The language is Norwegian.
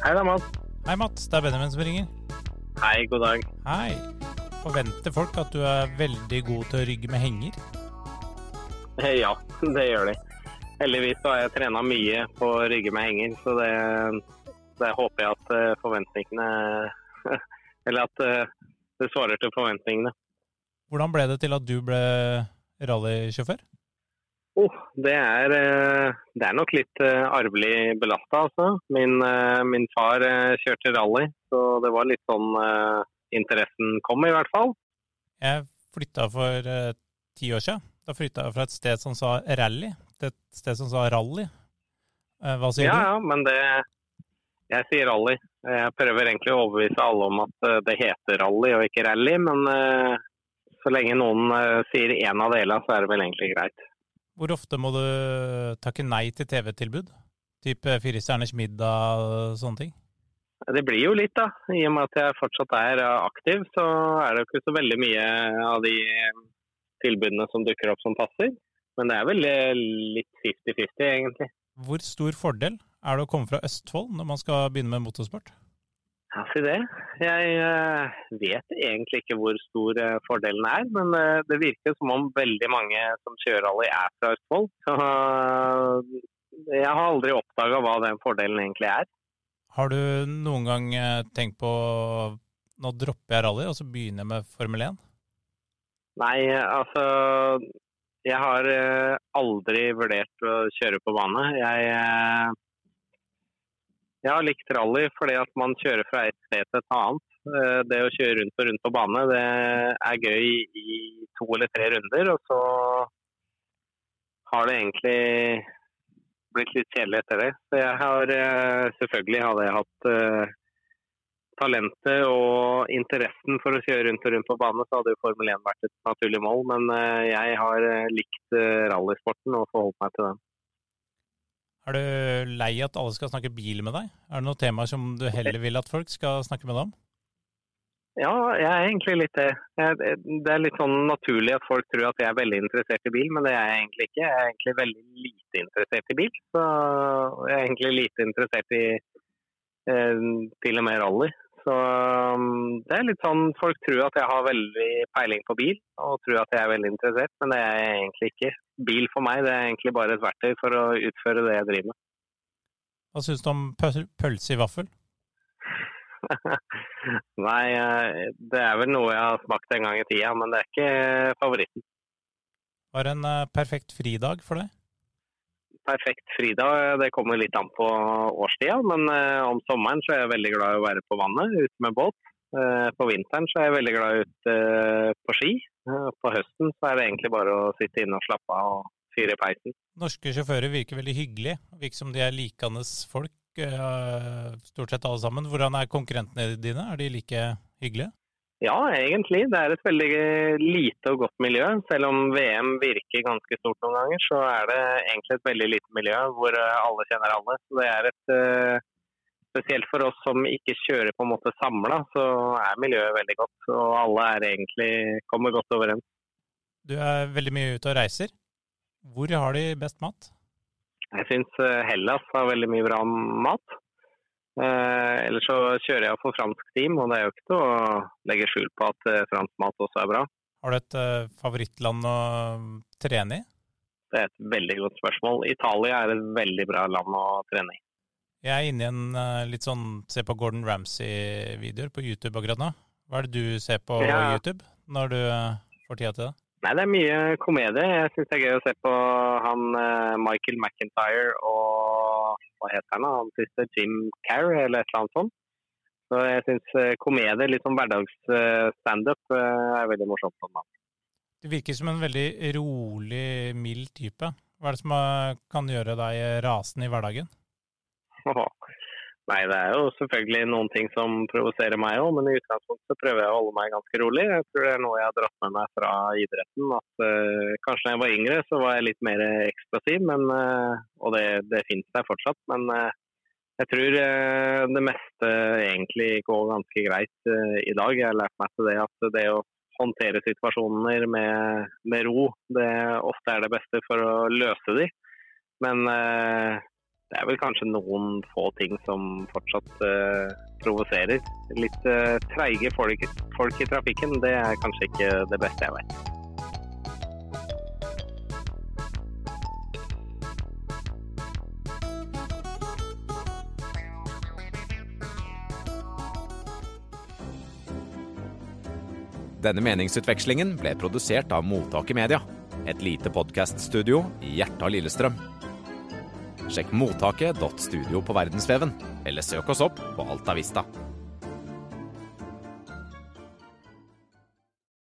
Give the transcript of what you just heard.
Hei da, Mats. Hei, Mats. Det er Benjamin som ringer. Hei, god dag. Hei. Forventer folk at du er veldig god til å rygge med henger? Ja, det gjør de. Heldigvis har jeg trena mye på å rygge med henger, så det, det håper jeg at eh, forventningene Eller at eh, det svarer til forventningene. Hvordan ble det til at du ble rallysjåfør? Oh, det, er, eh, det er nok litt arvelig belasta, altså. Min, min far kjørte rally, så det var litt sånn interessen kom, i hvert fall. Jeg flytta for ti år siden. Da flytta jeg fra et sted som sa rally, til et sted som sa rally. Hva sier ja, du? Ja, men det Jeg sier rally. Jeg prøver egentlig å overbevise alle om at eh, det heter rally og ikke rally, men så lenge noen sier én av delene, så er det vel egentlig greit. Hvor ofte må du takke nei til TV-tilbud? Type Fire stjerners middag og sånne ting? Det blir jo litt, da. I og med at jeg fortsatt er aktiv, så er det jo ikke så veldig mye av de tilbudene som dukker opp som passer. Men det er vel litt 50-50, egentlig. Hvor stor fordel er det å komme fra Østfold når man skal begynne med motorsport? Ja, si det. Jeg uh, vet egentlig ikke hvor stor uh, fordelen er, men uh, det virker som om veldig mange som kjører rally er fra Østfold. Så jeg har aldri oppdaga hva den fordelen egentlig er. Har du noen gang tenkt på nå dropper jeg rally og så begynner jeg med Formel 1? Nei, altså Jeg har aldri vurdert å kjøre på bane. Jeg jeg har likt rally fordi at man kjører fra et sted til et annet. Eh, det å kjøre rundt og rundt på bane det er gøy i to eller tre runder. Og så har det egentlig blitt litt kjedelig etter det. Så jeg har eh, selvfølgelig hadde jeg hatt uh, talentet og interessen for å kjøre rundt og rundt på bane, så hadde jo Formel 1 vært et naturlig mål. Men jeg har likt rallysporten og forholdt meg til den. Er du lei at alle skal snakke bil med deg? Er det noen temaer som du heller vil at folk skal snakke med deg om? Ja, jeg er egentlig litt det. Det er litt sånn naturlig at folk tror at jeg er veldig interessert i bil, men det er jeg egentlig ikke. Jeg er egentlig veldig lite interessert i bil. Så jeg er egentlig lite interessert i eh, til og med rally. Så det litt sånn Folk tror at jeg har veldig peiling på bil, og tror at jeg er veldig interessert, men det er jeg egentlig ikke. Bil for meg det er egentlig bare et verktøy for å utføre det jeg driver med. Hva syns du om pølse i vaffel? Nei, eh, det er vel noe jeg har smakt en gang i tida, men det er ikke favoritten. Var det en eh, perfekt fridag for deg? perfekt fridag, det kommer litt an på årstida. Men eh, om sommeren så er jeg veldig glad i å være på vannet, ute med båt. Eh, på vinteren så er jeg veldig glad ute eh, på ski. Eh, på høsten så er det egentlig bare å sitte inne og slappe av og fyre i peisen. Norske sjåfører virker veldig hyggelige. Virker som de er likende folk, stort sett alle sammen. Hvordan er konkurrentene dine? Er de like hyggelige? Ja, egentlig. Det er et veldig lite og godt miljø. Selv om VM virker ganske stort noen ganger, så er det egentlig et veldig lite miljø hvor alle kjenner alle. Så det er et Spesielt for oss som ikke kjører på en måte samla, så er miljøet veldig godt. Og alle er egentlig kommer godt overens. Du er veldig mye ute og reiser. Hvor har de best mat? Jeg syns eh, Hellas har veldig mye bra mat. Eh, ellers så kjører jeg for fransk team, og det er jo ikke til å legge skjul på at eh, fransk mat også er bra. Har du et eh, favorittland å trene i? Det er et veldig godt spørsmål. Italia er et veldig bra land å trene i. Jeg er inne i en uh, litt sånn se på Gordon Ramsay-videoer på YouTube akkurat nå. Hva er det du ser på ja. YouTube når du uh, får tida til det? Nei, Det er mye komedie. Jeg syns det er gøy å se på han Michael McIntyre og hva heter han, han siste Jim Carr eller et eller annet sånt. Så jeg syns eh, komedie, litt sånn hverdagsstandup, eh, er veldig morsomt. Sånn, du virker som en veldig rolig, mild type. Hva er det som kan gjøre deg rasende i hverdagen? Nei, det er jo selvfølgelig noen ting som provoserer meg òg, men i utgangspunktet prøver jeg å holde meg ganske rolig. Jeg tror det er noe jeg har dratt med meg fra idretten. at uh, Kanskje da jeg var yngre så var jeg litt mer eksplosiv, men, uh, og det, det finnes der fortsatt. Men uh, jeg tror det meste egentlig går ganske greit i dag. Jeg har lært meg til det at det å håndtere situasjoner med, med ro, det ofte er det beste for å løse de. Men det er vel kanskje noen få ting som fortsatt uh, provoserer. Litt uh, treige folk, folk, i trafikken, det er kanskje ikke det beste jeg vet. Denne meningsutvekslingen ble produsert av Mottaket Media, et lite podkaststudio i hjertet av Lillestrøm. Sjekk mottaket.studio på verdensveven, eller søk oss opp på Alta Vista.